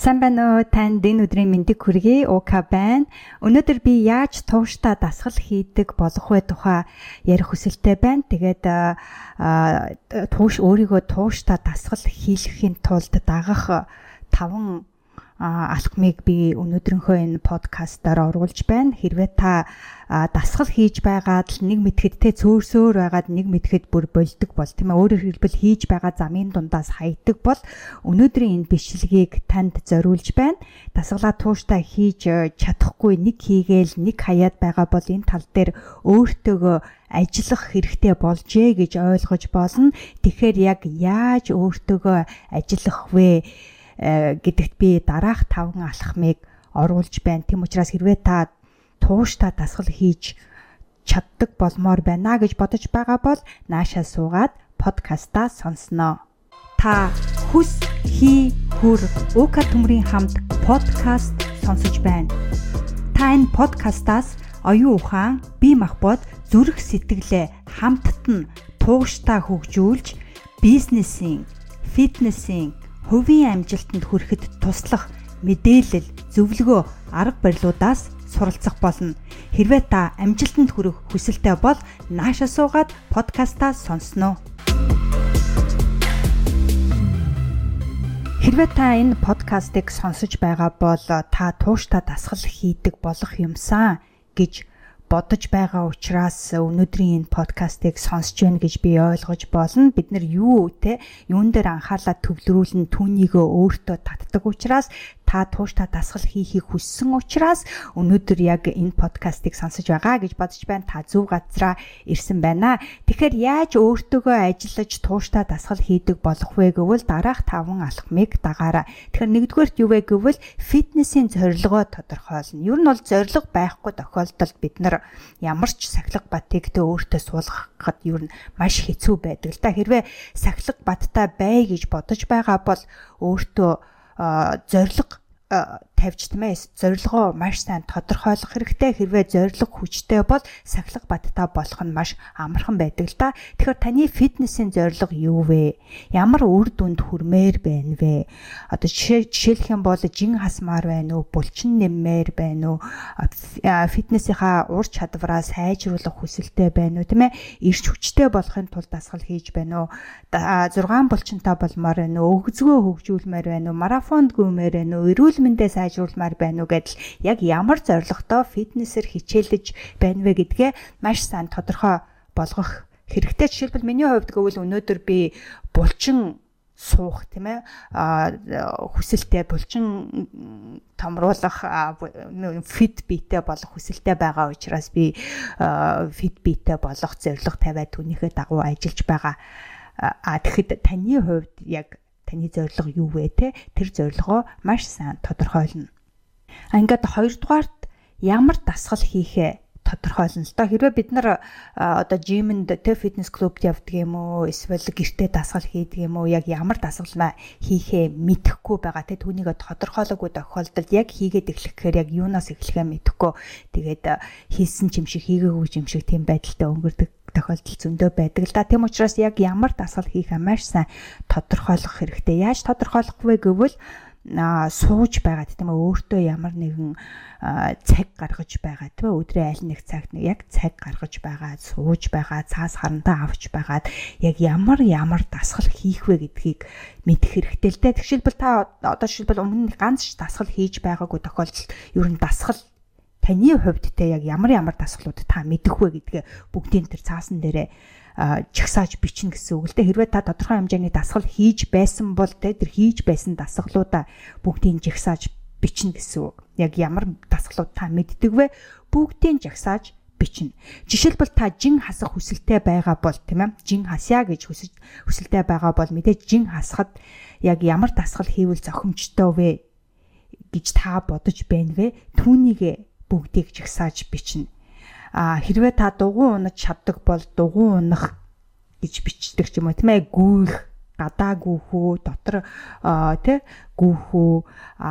Сайн байна уу? Танд энэ өдрийн мэндийг хүргэе. Ука байна. Өнөөдөр би яаж тууштай дасгал хийдэг болох вэ тухай ярих хүсэлтэй байна. Тэгээд тууш өөрийгөө тууштай дасгал хийлгэхийн тулд дагах таван алхмыг би өнөөдрийнхөө энэ подкастаар оруулж байна. Хэрвээ та дасгал хийж байгаад нэг мэтгэд те цөөрсөөр байгаад нэг мэтгэд бүр болдог бол тийм ээ өөрөөр хэлбэл хийж байгаа замын дундаас хайдаг бол өнөөдрийн энэ бичлэгийг танд зориулж байна. Дасгалаа тууштай хийж чадахгүй нэг хийгээл нэг хаяад байгаа бол энэ тал дээр өөртөөгөө ажиллах хэрэгтэй болжээ гэж ойлгож болно. Тэгэхээр яг яаж өөртөөгөө ажиллах вэ? Э, гэдэгт би дараах таван алхмыг оруулж байна. Тэм учраас хэрвээ та тууштай дасгал хийж чаддаг болмоор байна гэж бодож байгаа бол наашаа суугаад подкастаа сонсноо. Та хүс хий хүр уука төмрийн хамт подкаст сонсож байна. Та энэ подкастаас оюун ухаан, бие махбод, зүрх сэтгэлээ хамтд нь тууштай хөгжүүлж бизнесийн, фитнесийн хувийн амжилтанд хүрэхэд туслах мэдээлэл, зөвлөгөө, арга барилуудаас суралцах болно. Хэрвээ та амжилтанд хүрэх хүсэлтэй бол нааша суугаад подкастаа сонсноо. Хэрвээ та энэ подкастыг сонсож байгаа бол та тууштай дасгал хийдэг болох юмсан гэж бодож байгаа учраас өнөөдрийн энэ подкастыг сонсч байна гэж би ойлгож болно. Бид нар юу те юун дээр анхаалаа төвлөрүүлэн түүнийгөө өөртөө татдаг учраас та тууштай дасгал хийхийг хүссэн учраас өнөөдөр яг энэ подкастыг сонсож байгаа гэж бодож байна. Та зөв газараа ирсэн байна. Тэгэхээр яаж өөртөөгөө ажиллаж тууштай дасгал хийдэг болох вэ гэвэл дараах таван алхмыг дагаараа. Тэгэхээр нэгдүгээрт юу вэ гэвэл фитнесийн зорилгоо тодорхойлно. Ер нь бол зорилго байхгүй тохиолдолд бид нар ямар ч сахилга батыг тэ өөртөө суулгахад ер нь маш хэцүү байдаг л да. Хэрвээ сахилга баттай бай гэж бодож байгаа бол өөртөө зориг тавьж ээ зорилгоо маш сайн тодорхойлох хэрэгтэй хэрвээ зорилго хүчтэй бол сахилга бадтай болох нь маш амархан байдаг л да. Тэгэхээр таны фитнесийн зорилго юу вэ? Ямар үр дүнд хүрмээр байна вэ? Одоо жишээлх юм бол жин хасмаар байна уу? Булчин нэммээр байна уу? Фитнесийнхаа ур чадвараа сайжруулах хүсэлтэй байна уу? Тийм ээ ирч хүчтэй болохын тулд дасгал хийж байна уу? 6 булчинтай болмоор байна уу? Өгзгөө хөгжүүлмээр байна уу? Марафонд гүмээр байна уу? Эрүүл мэндээ сайн сайжруулмаар байна уу гэдэл яг ямар зорилготой фитнесээр хичээлж байна вэ гэдгээ маш сайн тодорхой болгох хэрэгтэй. Жишээлбэл миний хувьд гэвэл өнөөдөр би булчин суух тийм ээ хүсэлтэй булчин томруулах фит биетэй болох хүсэлтэй байгаа учраас би фит биетэй болох зорилго тавиад түүнийхээ дагуу ажиллаж байгаа. А тэгэхэд таны хувьд яг таны зорилго юу вэ те? Тэр зорилгоо маш сайн тодорхойлно. А ингээд хоёрдугаарт ямар дасгал хийхээ тодорхойлно л доо. Хэрвээ бид нар одоо жимэнд тэ фитнес клубт явдаг юм уу эсвэл гэртээ дасгал хийдэг юм уу яг ямар дасгалнаа хийхээ мэдэхгүй байгаа тэ түүнийг тодорхойлоогүй тохиолдолд яг хийгээд эхлэх гэхээр яг юунаас эхлэхээ мэдэхгүй. Тэгээд хийсэн ч юм шиг хийгээгүй ч юм шиг тийм байдалтай өнгөрдөг тохиолдол зөндөө байдаг л да. Тэм учраас яг ямар дасгал хийх маш сайн тодорхойлох хэрэгтэй. Яаж тодорхойлох вэ гэвэл сууж байгаа тийм ээ өөртөө ямар нэгэн цаг гаргаж байгаа тийм ээ өдрийн аль нэг цагт яг цаг гаргаж байгаа сууж байгаа цаас харантаа авч байгаад яг ямар ямар дасгал хийх вэ гэдгийг мэдэх хэрэгтэй л дээ тэгшилбэл та одоо жишээлбэл өмнө ганц дасгал хийж байгаагүй тохиолдолд ер нь дасгал таны хувьд те яг ямар ямар дасгалууд та мэдэх вэ гэдгээ бүгдийн тэр цаасан дээрээ чагсааж бичнэ гэсэн үг л дээ. Хэрвээ та тодорхой хэмжээний дасгал хийж байсан бол те тэр хийж байсан дасгалуудаа бүгдийг жагсааж бичнэ гэсэн үг. Яг ямар дасгалууд та мэддэг вэ? Бүгдийг жагсааж бичнэ. Жишээлбэл та жин хасах хүсэлтэй байгаа бол тийм ээ жин хасъя гэж хүсэж хүсэлтэй байгаа бол мэдээж жин хасахад яг ямар дасгал хийвэл зохимжтой вэ гэж та бодож байна вэ? Түүнийг бүгдийг жагсааж бичнэ. А хэрвээ та дугуй унаж чаддаг бол дугуй унах гэж бичдэг ч юм уу тийм ээ гүйх гадаа гүүхүү дотор тий гүүхүү а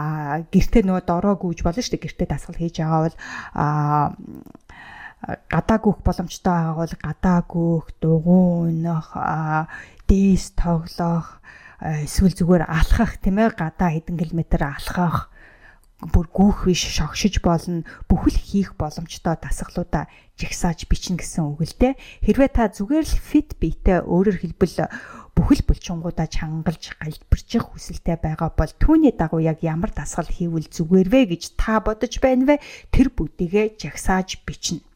гэртээ нөгөө дороо гүйж болно шүү дээ гэртээ дасгал хийж байгаа бол гадаа гүүх боломжтой байгаа бол гадаа гүүх дугуй унах дээс тоглох эсвэл зүгээр алхах тийм ээ гадаа хэдэн километр алхах бүр гүүх биш шогшиж болно бүхэл хийх боломжтой дасгалуудаа жигсааж бичнэ гэсэн үг л дээ. Хэрвээ та зүгээр л биетэй өөрөөр хэлбэл бүхэл булчингуудаа чангалж галбирчих хүсэлтэй байгаа бол түүний дагуу яг ямар дасгал хийвэл зүгээр вэ гэж та бодож байна вэ? Тэр бүгдийгээ жагсааж бичнэ.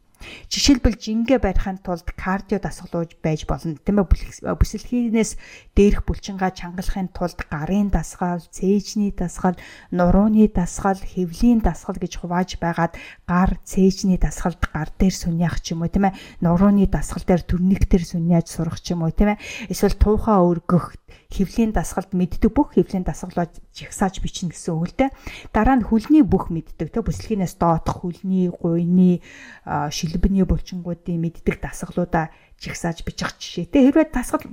Жишээлбэл жингээ барихын тулд кардио дасгалууж байж болно. Тийм ээ бүсэлхийнээс дээрх булчингаа чангалахын тулд гарын дасгал, цээжний дасгал, нурууны дасгал, хэвлийн дасгал гэж хувааж байгаад гар, цээжний дасгалд гар дээр сүньяах ч юм уу тийм ээ. Нурууны дасгал дээр төрник дээр сүньяаж сурах ч юм уу тийм ээ. Эсвэл туухаа өргөх хөвлийн дасгалд мэддэг бүх хөвлийн дасгалаа жигсааж бичнэ гэсэн үг л дээ. Дараа нь хөлний бүх мэддэг те бүслэгнээс доотх хөлний, гуйны, шилбэний булчингуудын мэддэг дасгалуудаа жигсааж бичих жишээтэй. Хэрвээ дасгал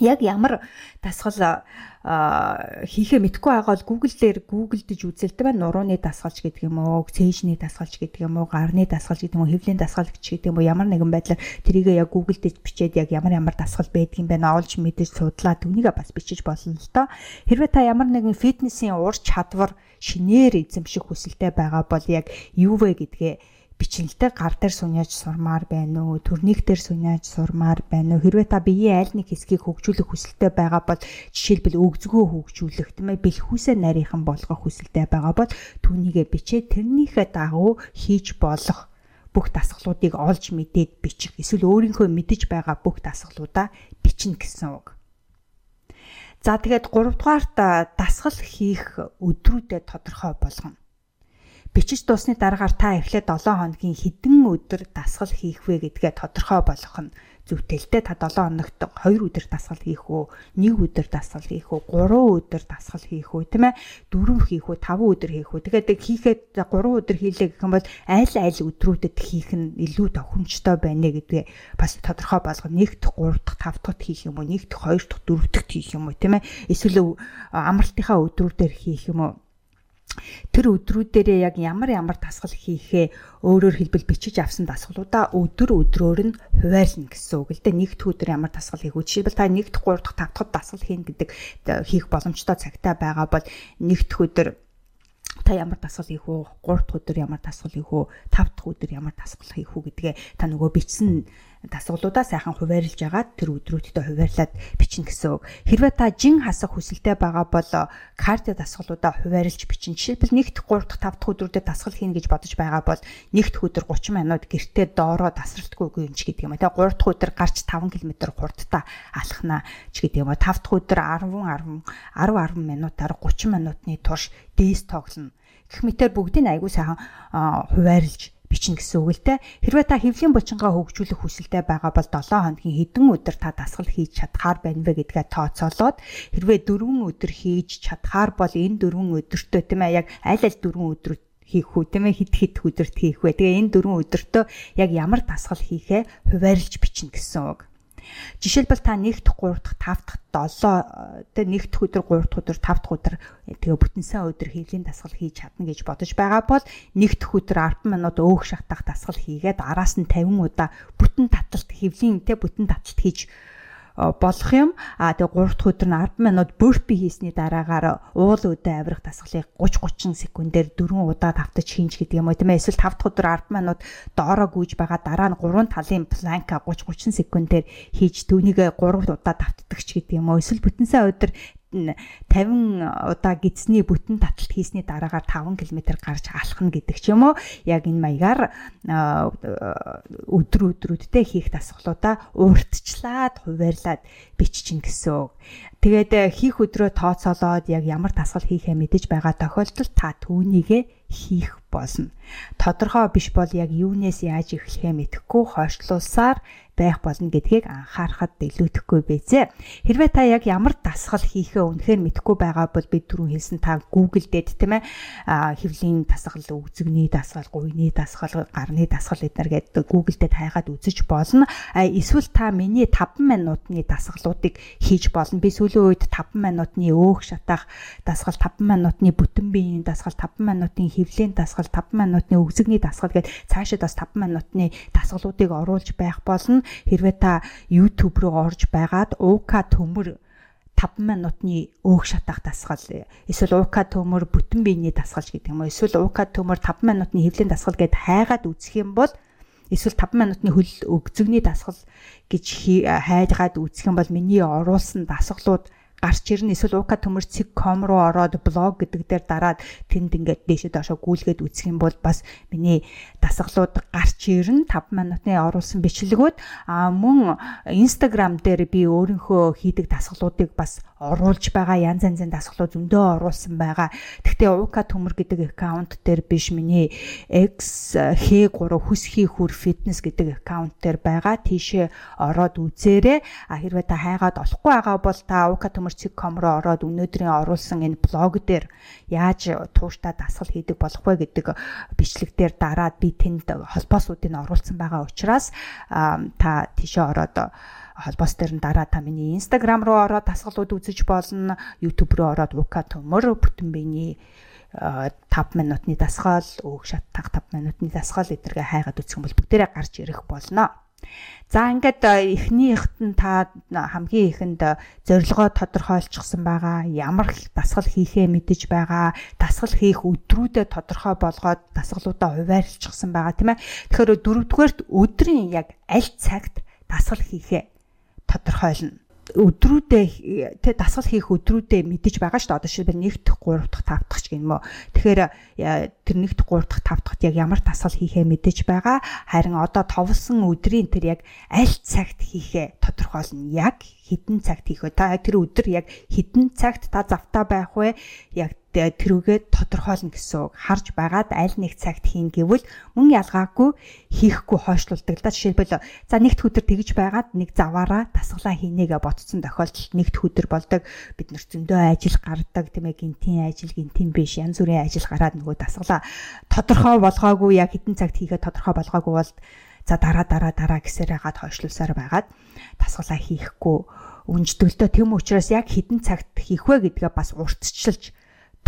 яг ямар дасгал хийхээ мэдгүй байгаа бол Google дээр Google-дж үзэлтэй байна. Нурууны дасгалж гэдэг юм уу, цээжний дасгалж гэдэг юм уу, гарны дасгалж гэдэг юм уу, хэвлийн дасгалж гэдэг юм уу, ямар нэгэн байдлаар тэрийг яг Google-дж бичээд яг ямар ямар дасгал юм бэ олж мэдэж судлаа түүнийгээ бас бичиж болно л доо. Хэрвээ та ямар нэгэн фитнесийн ур чадвар шинээр эзэмших хүсэлтэй байгаа бол яг юу вэ гэдгээ бичнэлтэй гар дээр суньяаж сурмаар байна уу? Төрник дээр суньяаж сурмаар байна уу? Хэрвээ та биеийн аль нэг хэсгийг хөгжүүлэх хүсэлтэй байгаа бол жишээлбэл өгзгөө хөгжүүлэх тийм ээ бэлхүүсээ нарийнхан болгох хүсэлтэй байгаа бол түүнийгээ бичээ тэрнийхээ дагуу хийж болох бүх дасгалуудыг олж мэдээд бичих. Эсвэл өөрийнхөө мэдэж байгаа бүх дасгалуудаа бичнэ гэсэн үг. За тэгээд 3 дугаарт дасгал хийх өдрүүдэд тодорхой болгоно бичиж дуусны дараагаар та эхлээд 7 хоногийн хэдэн өдөр дасгал хийх вэ гэдгээ тодорхой болгох нь зүйтэй. Та 7 хоногт 2 өдөр дасгал хийх үү, 1 өдөр дасгал хийх үү, 3 өдөр дасгал хийх үү, тийм ээ? 4 хийх үү, 5 өдөр хийх үү. Тэгээд хийхэд 3 өдөр хийлээ гэх юм бол аль аль өдрүүдэд хийх нь илүү тохиромжтой байна гэдгээ бас тодорхой болгох. Нэгт 3 дахь, 5 дахь хийх юм уу, нэгт 2 дахь, 4 дахь хийх юм уу, тийм ээ? Эсвэл амралтынхаа өдрүүдээр хийх юм уу? Тэр өдрүүдээрээ яг ямар ямар дасгал хийхээ өөрөөр хэлбэл бичиж авсан дасгалуудаа өдөр өдрөөр нь хуваарлна гэсэн үг л дээ. Нэгд өдөр ямар дасгал хийх үү? Жишээлбэл та нэгд 3 дахь 5 дахь дасгал хийн гэдэг хийх боломжтой цагтаа байгаа бол нэгд өдөр та ямар дасгал хийх үү? 3 дахь өдөр ямар дасгал хийх үү? 5 дахь өдөр ямар дасгал хийх үү гэдгээ та нөгөө бичсэн дасгалуудаа сайхан хуваарлж агаад тэр өдрүүдтэй хуваарлаад бичнэ гэсэн үг. Хэрвээ та жин хасах хүсэлтэй байгаа бол кардио дасгалуудаа хуваарлж бичнэ. Жишээлбэл нэгт 3 дахь 5 дахь өдрүүдэд дасгал хийнэ гэж бодож байгаа бол нэгт өдөр 30 минут гэртээ доороо тасралтгүй юм ч гэдэг юм а. Тэгээ 3 дахь өдөр гарч 5 км хурдтай алхнаа ч гэдэг юм а. 5 дахь өдөр 10 10 10 10 минутаар 30 минутны турш дээс тоглоно. Гэх мэтэр бүгдийг айгуу сайхан хуваарлж бичнэ гэсэн үг л те. Хэрвээ та хэвлийн булчингаа хөгжүүлэх хүсэлтэй байгаа бол 7 хоногийн хэдэн өдөр та дасгал хийж чадхаар байна вэ гэдгээ тооцоолоод хэрвээ 4 өдөр хийж чадхаар бол энэ 4 өдөртөө тийм ээ яг аль аль 4 өдөр хийх үү тийм ээ хит хит өдөрт хийх вэ. Тэгээ энэ 4 өдөртөө яг ямар дасгал хийхээ хуваарлж бичнэ гэсэн үг. Жишээлбэл та нэгт 3 дахь 5 дахь 7 тэ нэгт өдөр 3 дахь өдөр 5 дахь өдөр тэгээ бүтэнсэн өдөр хийлийн дасгал хийж чадна гэж бодож байгаа бол нэгт өдөр 10 минут өөх шатах дасгал хийгээд араас нь 50 удаа бүтэн таталт хэвлийн тэ бүтэн таталт хийж болох юм. А тэгээ 3 дахь өдөр нь 10 минут burpee хийсний дараагаар уул өдөө авирах дасгалыг 30 30 секундээр 4 удаа давтаж хийнж гэдэг юм уу тийм ээ. Эсвэл 5 дахь өдөр 10 минут доороо гүйж байгаа дараа нь 3 талын планка 30 30 секундээр хийж түүнийг 3 удаа давтдаг ч гэдэг юм уу. Эсвэл бүтэнсээ өдөр 50 удаа гидсний бүтэн таталт хийсний дараагаар 5 км гарч алхна гэдэг ч юм уу. Яг энэ маягаар өдөр өдрүүдтэй хийх дасгалуудаа уртчлаад хуваарлаад биччихин гэсэн. Тэгээд хийх өдрөө тооцоолоод яг ямар дасгал хийхээ мэдэж байгаа тохиолдолд та түүнийгээ хийх болно. Тодорхой биш бол яг юунаас яаж эхлэхээ мэдэхгүй хойшлуулсаар байх болно гэдгийг анхаарахад илүүдэхгүй байзээ. Хэрвээ та яг ямар дасгал хийхээ үнэхээр мэдэхгүй байгаа бол бид түрүү хэлсэн та Google дээд тийм ээ хэвлийн дасгал, үзэгний дасгал, гуйны дасгал, гарны дасгал эднэр гэдэг Google дээд хайгаад үзэж болно. Эсвэл та миний 5 минутны дасгалуудыг хийж болно. Би сүүлийн үед 5 минутны өөх шатах дасгал, 5 минутны бүтэн биеийн дасгал, 5 минутын хэвлийн дасгал, 5 минутны өгзөгний дасгал гэдээ цаашаа бас 5 минутны дасгалуудыг оруулж байх болно. Хэрвээ та YouTube руу орж байгаад уука төмөр 5 минутны өөх шатах дасгал эсвэл уука төмөр бүтэн биений дасгалж гэдэг юм уу эсвэл уука төмөр 5 минутны хөвлийн дасгал гэд хайгаад үзэх юм бол эсвэл 5 минутны хөл өгзөгний дасгал гэж хайгаад үзэх юм бол миний оруулсан дасгалууд гарч ирнэ эсвэл уука төмөр цэг ком руу ороод блог гэдэг дээр дараад тэнд ингээд дээшээ доошоо гүйлгээд үзэх юм бол бас миний дасгалууд гарч ирнэ 5 минутны оруулсан бичлэгүүд а мөн инстаграм дээр би өөрийнхөө хийдэг дасгалуудыг бас оруулж байгаа янз янзын дасгалууд зөндөө оруулсан байгаа. Гэхдээ уука төмөр гэдэг аккаунт дээр биш миний X H3 хүсхий хүр фитнес гэдэг аккаунт дээр байгаа. Тийшээ ороод үзээрэй. А хэрвээ та хайгаад олохгүй байгаа бол та уука төмөр.com руу ороод өнөөдрийн оруулсан энэ блог дээр яаж тууштай дасгал хийдэг болох вэ гэдэг бичлэг дээр дараад би тэнд холбоосуудыг оруулсан байгаа учраас та тийшээ ороод холбоос дээр нь дараа та миний Instagram руу ороод дасгалууд үзэж болно. YouTube руу ороод Ука төмөр бүтэн биений 5 минутны дасгал, өөх шат таг 5 минутны дасгал эдэргээ хайгаад үзэх юм бол бүгдээрээ гарч ирэх болно. За ингээд эхнийхт нь та хамгийн ихэнд зорилгоо тодорхойлчихсан байгаа. Ямар дасгал хийхээ мэдэж байгаа. Дасгал хийх өдрүүдэд тодорхой болгоод дасгалуудаа хуваарлцчихсан байгаа тийм ээ. Тэгэхээр дөрөвдүгээрт өдрийн яг аль цагт дасгал хийхээ тодорхойлно өдрүүдээ тэ дасгал хийх өдрүүдээ мэдэж байгаа шүү дээ. Одоо шилбэр 1 дахь 3 дахь 5 дахь ч гэнэ мө. Тэгэхээр тэр 1 дахь 3 дахь 5 дахьт яг ямар дасгал хийхээ мэдэж байгаа. Харин одоо товлсон өдрийн тэр яг аль цагт хийхээ тодорхойлно. Яг хідэн цагт хийх вэ? Та тэр өдөр яг хідэн цагт та завтаа байх вэ? Яг тэрүүгээ тодорхойлно гэсэн үг. Харж байгаад аль нэг цагт хийн гэвэл мөн ялгаагүй хийхгүй хойшлуулдаг л да. Жишээлбэл за нэгд өдөр тэгж байгаад нэг заваараа тасглаа хийнэгээ ботцсон тохиолдолд нэгд өдөр болдог. Бид нар зөндөө ажил гардаг тийм ээ гинтийн ажил гинтийн биш янз бүрийн ажил гараад нөгөө тасглаа тодорхой болгоогүй яг хідэн цагт хийгээ тодорхой болгоогүй бол за дараа дараа дараа гэсээр хагаад хойшлуулсаар байгаад тасглаа хийхгүй үнжтгэлтэй тэм учраас яг хідэн цагт хийх вэ гэдгээ бас уртчилж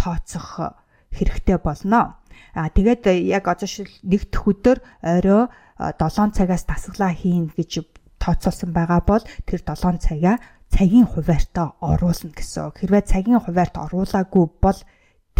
тооцох хэрэгтэй болно. А тэгээд яг одоо шил нэг дэх өдөр орой 7 цагаас дасглаа хийн гэж тооцоолсон байгаа бол тэр 7 цагаа цагийн хуваарьтаа оруулна гэсэн. Хэрвээ цагийн хуваарьт оруулаагүй бол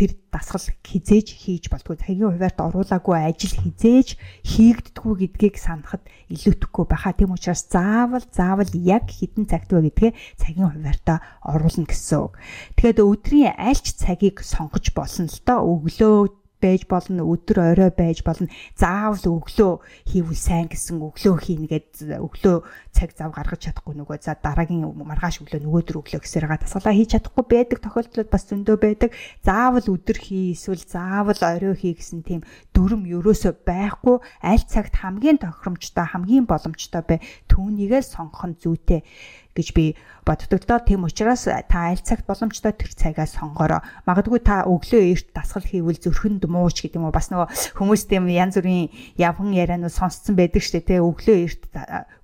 тэр дасгал хизээж хийж болтгүй. Цагийн хуваарьт оруулаагүй ажил хизээж хийгддэггүй гэдгийг санахад илүүтэхгүй байхаа. Тийм учраас заавал заавал яг хідэн цагт вэ гэдгээ цагийн хуваарьтаа оруулна гэсэн үг. Тэгэхээр өдрийн альч цагийг сонгож болно л доо. Өглөө байж болно өдөр орой байж болно. Заавал өглөө хийвэл сайн гэсэн өглөө хийнгээд өглөө цаг зав гаргаж чадахгүй нөгөө за дараагийн маргааш өглөө нөгөөдөр өглөө гэсээр га тасгалаа хийж чадахгүй байдаг тохиолдлууд бас зөндөө байдаг. Заавал өдөр хий эсвэл заавал орой хий гэсэн тийм дүрм ерөөсөө байхгүй. Аль цагт хамгийн тохиромжтой хамгийн боломжтой бай. Түүнийгээ сонгох нь зүйтэй гэж би боддог л доо. Тийм учраас та аль цагт боломжтой тэр цагаа сонгороо. Магадгүй та өглөө эрт дасгал хийвэл зүрхэнд мууч гэдэг юм уу? Бас нөгөө хүмүүс тийм янз бүрийн явхан ярианууд сонсцсон байдаг шүү дээ. Тэ өглөө эрт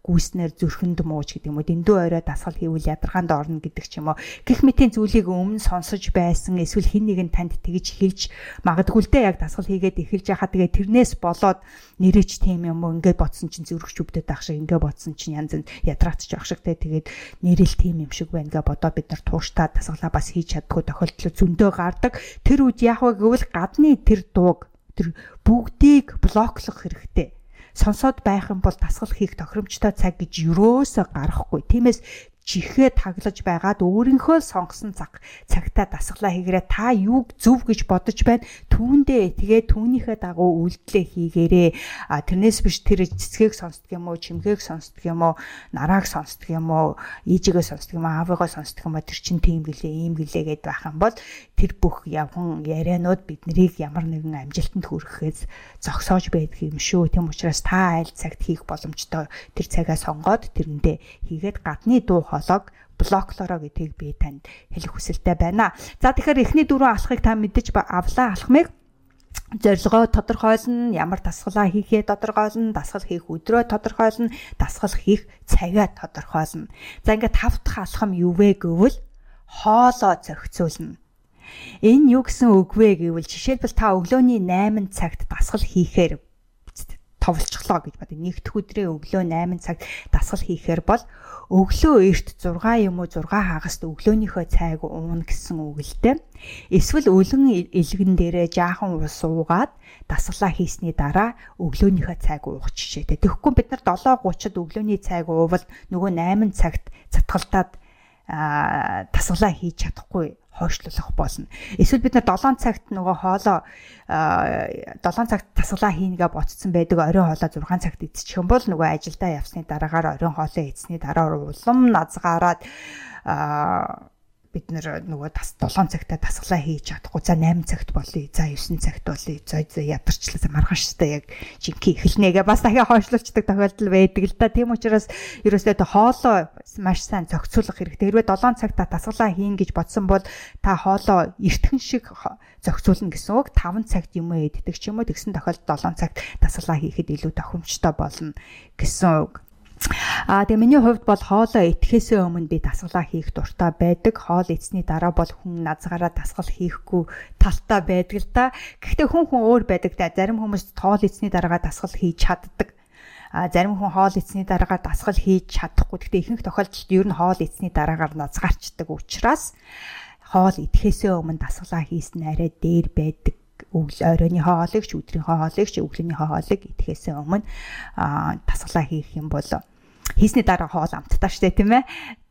гүйснээр зүрхэнд мууж гэдэг юм уу дэндүү орой дасгал хийвэл ядаргаанд орно гэдэг ч юм уу гих мэтийн зүйлийг өмнө сонсож байсан эсвэл хин нэг нь танд тэгж хэлж магадгүй л дээ яг дасгал хийгээд эхэлж яхаа тэгээ тэрнээс болоод нэрэж тийм юм уу ингээд бодсон чинь зүрхч өвдөд ах шиг ингээд бодсон чинь янз янз ядраатч ах шиг те тэгээд нэрэл тийм юм шиг байна гэ. Бодоо бид нар тууштай дасгалаа бас хийж чаддгүй тохиолдол зөндөө гардаг. Тэр үед яг гэвэл гадны тэр дууг тэр бүгдийг блоклох хэрэгтэй. Сонсоод байх юм бол дасгал хийх тохиромжтой цаг гэж юрөөсө гарахгүй. Тиймээс чихээ таглаж байгаад өөрийнхөө сонгосон цаг цагтаа дасглаа хийгээрээ та юуг зөв гэж бодож байна? Түүндээ тэгээ түүнийхээ дагуу үйлдэлээ хийгээрээ тэрнээс биш тэр цэцгийг сонсдог юм уу чимгээг сонсдог юм уу нарааг сонсдог юм уу ээжигээ сонсдог юм уу аавыгаа сонсдог юм уу тэр чин тийм гэлээ ийм гэлээ гэд байх юм бол тэр бүх явхан ярианууд биднийг ямар нэгэн амжилтанд хүрэхээс зогсоож байдаг юм шүү. Тийм учраас та аль цагт хийх боломжтой? Тэр цагаа сонгоод тэрэндээ хийгээд гадны дуу хоолойг блоклороо гэдгийг би танд хэлэх хүсэлтэй байна. За тэгэхээр эхний дөрвөн алхахыг та мэдэж авлаа алхмыг зорилгоо тодорхойлно, ямар дасгалаа хийхээ тодорхойлно, дасгал хийх өдрөө тодорхойлно, дасгал хийх цагаа тодорхойлно. За ингээд тав дахь алхам юу вэ гэвэл хоолоо зохицуулна. Энэ юу гэсэн үг вэ гэвэл жишээлбэл та өглөөний 8 цагт дасгал хийхээр товлцглоо гэж бодъё. Нэгдэх өдрийн өглөө 8 цагт дасгал хийхээр бол өглөө эрт 6 юм уу 6 хагаст өглөөнийхөө цайг уuna гэсэн үг л дээ. Эсвэл өлөн илгэн дээрээ жаахан ус уугаад дасгалаа хийсний дараа өглөөнийхөө цайг уух жишээтэй. Тэгэхгүй бид нар 7:30-д өглөөний цайг уувал нөгөө 8 цагт цатгалтаад дасгалаа хийж чадахгүй хойшлуулах болно. Эсвэл бид нар 7 цагт нөгөө хоолоо 7 цагт тасгалаа хийнгээ ботцсон байдаг оройн хоолоо 6 цагт идчих юм бол нөгөө ажилдаа явсны дараагаар оройн хоолоо идсний дараа улам назгаараад бид нөгөө тас 7 цагтаа тасглаа хийж чадахгүй. За 8 цагт болъё за 9 цагт болъё за ядарчлаа маргааштай яг жинхэнэ эхэлнэгээ бас дахиад хойшлуулцдаг тохиолдол байдаг л да. Тийм учраас ерөөсөө хоолоо маш сайн зохицуулах хэрэгтэй. Хэрвээ 7 цагтаа тасглаа хийн гэж бодсон бол та хоолоо эртхэн шиг зохицуулна гэсэн үг. 5 цагт юм иддэг ч юм уу тэгсэн тохиолдолд 7 цагт тасглаа хийхэд илүү тохиомжтой болно гэсэн үг А тэгээ миний хувьд бол хоолоо идэхээс өмнө би дасгалаа хийх дуртай байдаг. Хоол идсний дараа бол хүн назгаараа дасгал хийхгүй талтай байдаг л да. Гэхдээ хүн хүн өөр байдаг да. Зарим хүмүүс хоол идсний дараагаа дасгал хийж чаддаг. А зарим хүн хоол идсний дараагаар дасгал хийж чадахгүй. Гэхдээ ихэнх тохиолдолд ер нь хоол идсний дараагаар назгаарчдаг учраас хоол идэхээс өмнө дасгалаа хийсэн арай дээр байдаг өглөө оройны хоолыг ч өдрийн хоолыг ч өглөөний хоолыг идэхээс өмнө тасглаа хийх юм бол хийсний дараа хоол амттай штэ тийм ээ.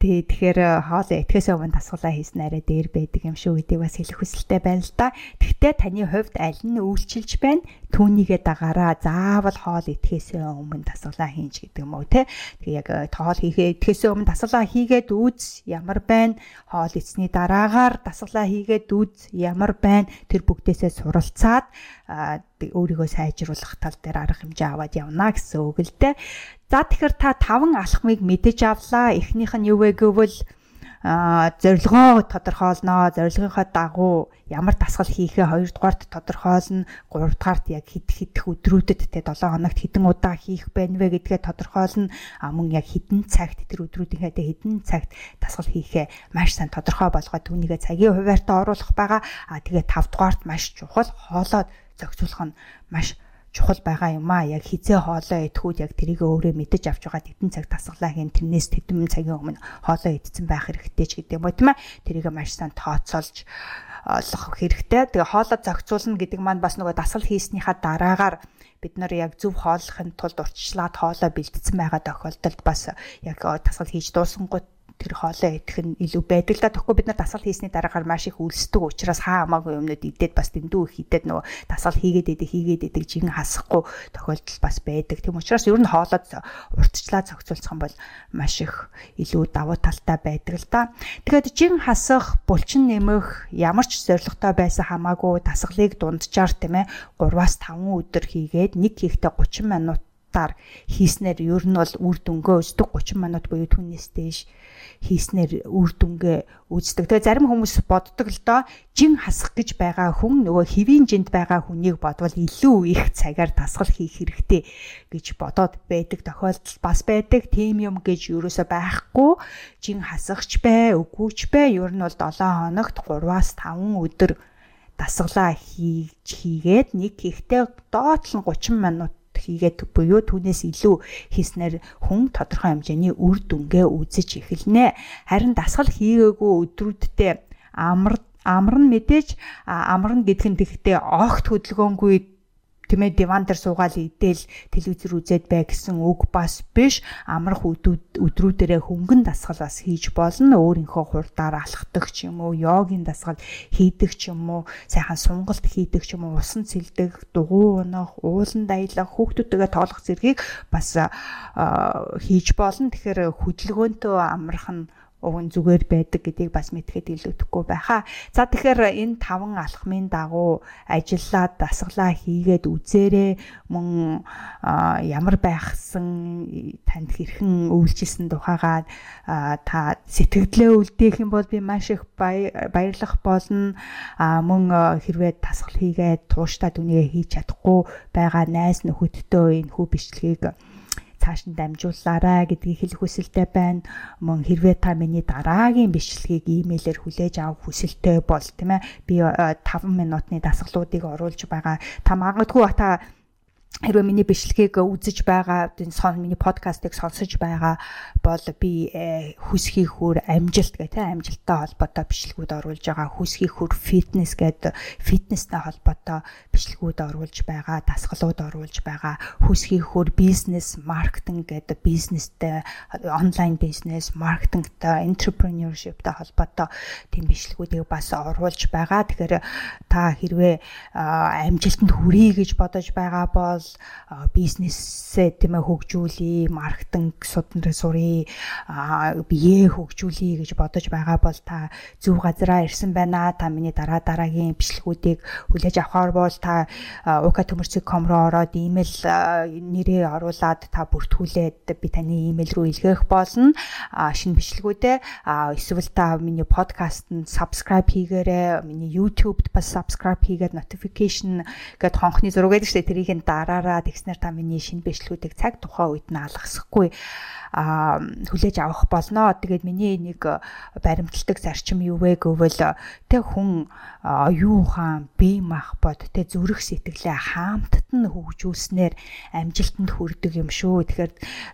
Тэгээ тэгэхээр э, хоол идэхээс өмнө тасгалаа хийсэн арай дээр байдаг юм шүү гэдгийг бас хэлэх хүсэлтэй байна л да. Тэгтээ таны хувьд аль нь үйлчилж байна? Түүнийгээ дагаараа заавал хоол идэхээс өмнө тасгалаа хийнч гэдэг юм уу те. Тэгээ яг э, хоол хийхээ идэхээс өмнө тасгалаа хийгээд үз ямар байна? Хоол идсний дараагаар тасгалаа хийгээд үз ямар байна? Тэр бүгдээсээ суралцаад өөрийгөө сайжруулах тал дээр арга хэмжээ аваад явна гэсэн үг л дээ. За тэгэхээр та таван алхмыг мэдэж авлаа. Эхнийх нь юу вэ гэвэл зорилгоо тодорхойлноо зорилгынхаа дагуу ямар дасгал хийхээ хоёрдугаарт тодорхойлно гуравдугаарт яг хэд хэдэх өдрүүдэд те 7 хоногт хэдэн удаа хийх байна вэ гэдгээ тодорхойлно. А мөн яг хэдэн цагт тэр өдрүүдийнхээ те хэдэн цагт дасгал хийхээ маш сайн тодорхой болгоод түүнийгээ цагийн хуваарьтаа оруулах байгаа. А тэгээ 5 дугаарт маш чухал хоолоо зохицуулах нь маш чухал байгаа юм а. Яг хизээ хоолоо идэхүүд яг тэрийг өөрөө мэдэж авч байгаа тэдэн цаг тасглаа хийн тэрнээс тэдэн цагийн өмнө хоолоо идсэн байх хэрэгтэй ч гэдэг юм тийм ээ. Тэрийг маш сайн тооцоолж олох хэрэгтэй. Тэгээ хоолоо зохицуулна гэдэг маань бас нөгөө дасгал хийснийхаа дараагаар бид нар яг зөв хооллохын тулд урьдчилаад хоолоо бэлдсэн байгаа тохиолдолд бас яг дасгал хийж дуусангууд тэр хоолоо идэх нь илүү байдаг л да. Тэгэхгүй бид нар дасгал хийсний дараагаар маш их үлсдэг учраас хаа хамаагүй юмнууд идээд бас дэндүү их идээд нөгөө дасгал хийгээд идэг хийгээд идэг жин хасахгүй тохиолдол бас байдаг. Тийм учраас ер нь хоолоод уртчлаа зохицуулах юм бол маш их илүү давуу талтай байдаг л да. Тэгэхээр жин хасах, булчин нэмэх ямар ч зоригтой байсан хамаагүй дасгалыг дунджаар тийм ээ 3-5 өдөр хийгээд нэг хийхдээ 30 минут минутаар хийснээр ер нь бол үр дүнгээ үздэг 30 минут буюу түүнээс дээш хийснээр үр дүнгээ үздэг. Тэгээ зарим хүмүүс боддог л доо жин хасах гэж байгаа хүн нөгөө хэвийн жинд байгаа хүнийг бодвол илүү их цагаар тасгал хийх хэрэгтэй гэж бодоод байдаг тохиолдол бас байдаг. Тим юм гэж юусоо байхгүй жин хасахч бай, үгүй ч бай. Ер нь бол 7 хоногт 3-аас 5 өдөр дасгалаа хийж хийгээд нэг ихтэй доотлон 30 минут хийгээд буюу түүнээс илүү хийснээр хүн тодорхой хэмжээний үр дүнгээ үзэж эхэлнэ. Харин дасгал хийгээгүй өдрүүддээ амар амар нь мэдээж амар нь гэдг нь тэгтээ огт хөдөлгөөнгүй тийм ээ диван дээр суугаал идэл телевизэр үзээд бай гэсэн үг бас биш. Амрах өдрүүдэрээ хөнгөн дасгал бас хийж болно. Өөрийнхөө хурдаар алхдаг ч юм уу йогийн дасгал хийдэг ч юм уу сайхан сунгалт хийдэг ч юм уу усан цэлдэг дугуй унах уулан даялах хүүхдүүдтэйгээ тоолох зэргийг бас хийж болно. Тэгэхээр хөдөлгөөнтөө амрах нь уг нь зүгээр байдаг гэдгийг бас мэдхэд илүүдэхгүй байхаа. За тэгэхээр энэ таван алхмын дагуу ажиллаад дасглаа хийгээд үзээрэй мөн ямар байхсан танд хэрхэн өвлжсэн тухайгаа та сэтгэлдээ үлдээх юм бол би маш их баярлах болно. Мөн хэрвээ дасгал хийгээд тууштай дүнгээ хийж чадахгүй байгаа найз нөхөдтэй энэ хүү бичлэгийг цааш нь дамжуулаарай гэдгийг хэлэх хүсэлтэй байна. Мөн хэрвээ та миний дараагийн бичлэгийг имэйлээр хүлээж авах хүсэлтэй бол тийм ээ би 5 минутын дасгалуудыг оруулж байгаа. Та магадгүй та хэрвээ миний бичлэгийг үзэж байгаа сон миний подкастыг сонсож байгаа бол би э, хүсхий хүр амжилт гэх тийм амжилттай холбоотой бичлэгүүд оруулж байгаа хүсхий хүр фитнес гэдэг фитнестэй холбоотой бичлэгүүд оруулж байгаа дасгалууд оруулж байгаа хүсхий хүр бизнес маркетинг гэдэг бизнестэй онлайн бизнес маркетингтэй entrepreneurshipтэй холбоотой тийм бичлэгүүдийг бас оруулж байгаа. Тэгэхээр та хэрвээ амжилтанд хүрье гэж бодож байгаа бол бол бизнесээ тийм ээ хөгжүүлээ, маркетинг судан сурыг бие хөгжүүлэе гэж бодож байгаа бол та зөв газараа ирсэн байна. Та миний дараа дараагийн бичлэгүүдийг хүлээж авахар бол та uka.com руу ороод имэйл нэрээ оруулаад та бүртгүүлээд би таны имэйл рүү илгээх болно. Шинэ бичлэгүүдээ эсвэл та миний подкастт subscribe хийгээрэй. Миний YouTube-д бас subscribe хийгээд notification гэд хонхны зураг гэдэг чинь тэрийг нь дараараа тэгснээр та миний шинэ бичлэгүүдийг цаг тухайн үед нь алгасахгүй хүлээж авах болно. Тэгээд миний нэг баримтлагдаг зарчим юу вэ гэвэл тэ хүн оюун ухаан, бие махбод тэ зүрх сэтгэлээ хаамтд нь хөгжүүлснээр амжилтанд хүрдэг юм шүү. Тэгэхээр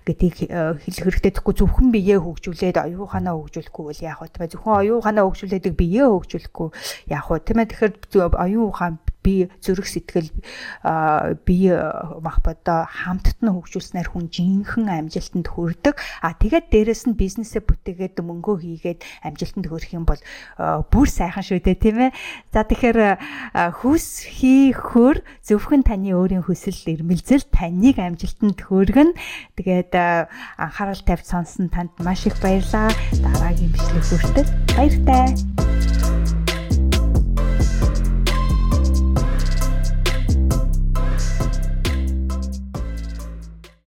гэдгийг хэлэх хэрэгтэй. Тэгэхгүй зөвхөн биеэ хөгжүүлээд оюун ухаанаа хөгжүүлэхгүй бол яах вэ? Зөвхөн оюун ухаанаа хөгжүүлээд биеэ хөгжүүлэхгүй яах вэ? Тийм ээ. Тэгэхээр оюун ухаан би зүрх сэтгэл бие махбодоо хамтд нь хөгжүүлснээр хүн жинхэнэ амжилтанд хүрдэг. А тэгээд дээрэс нь бизнесээ бүтээгээд мөнгөө хийгээд амжилтанд хүрэх юм бол бүр сайхан шүү дээ тийм ээ. За тэгэхээр хүс хий хөр зөвхөн таны өөрийн хүсэл эрмэлзэл таныг амжилтанд хүргэн. Тэгээд анхаарал тавьж сонсон танд маш их баярлалаа. Дараагийн бичлэг хүртэл баяртай.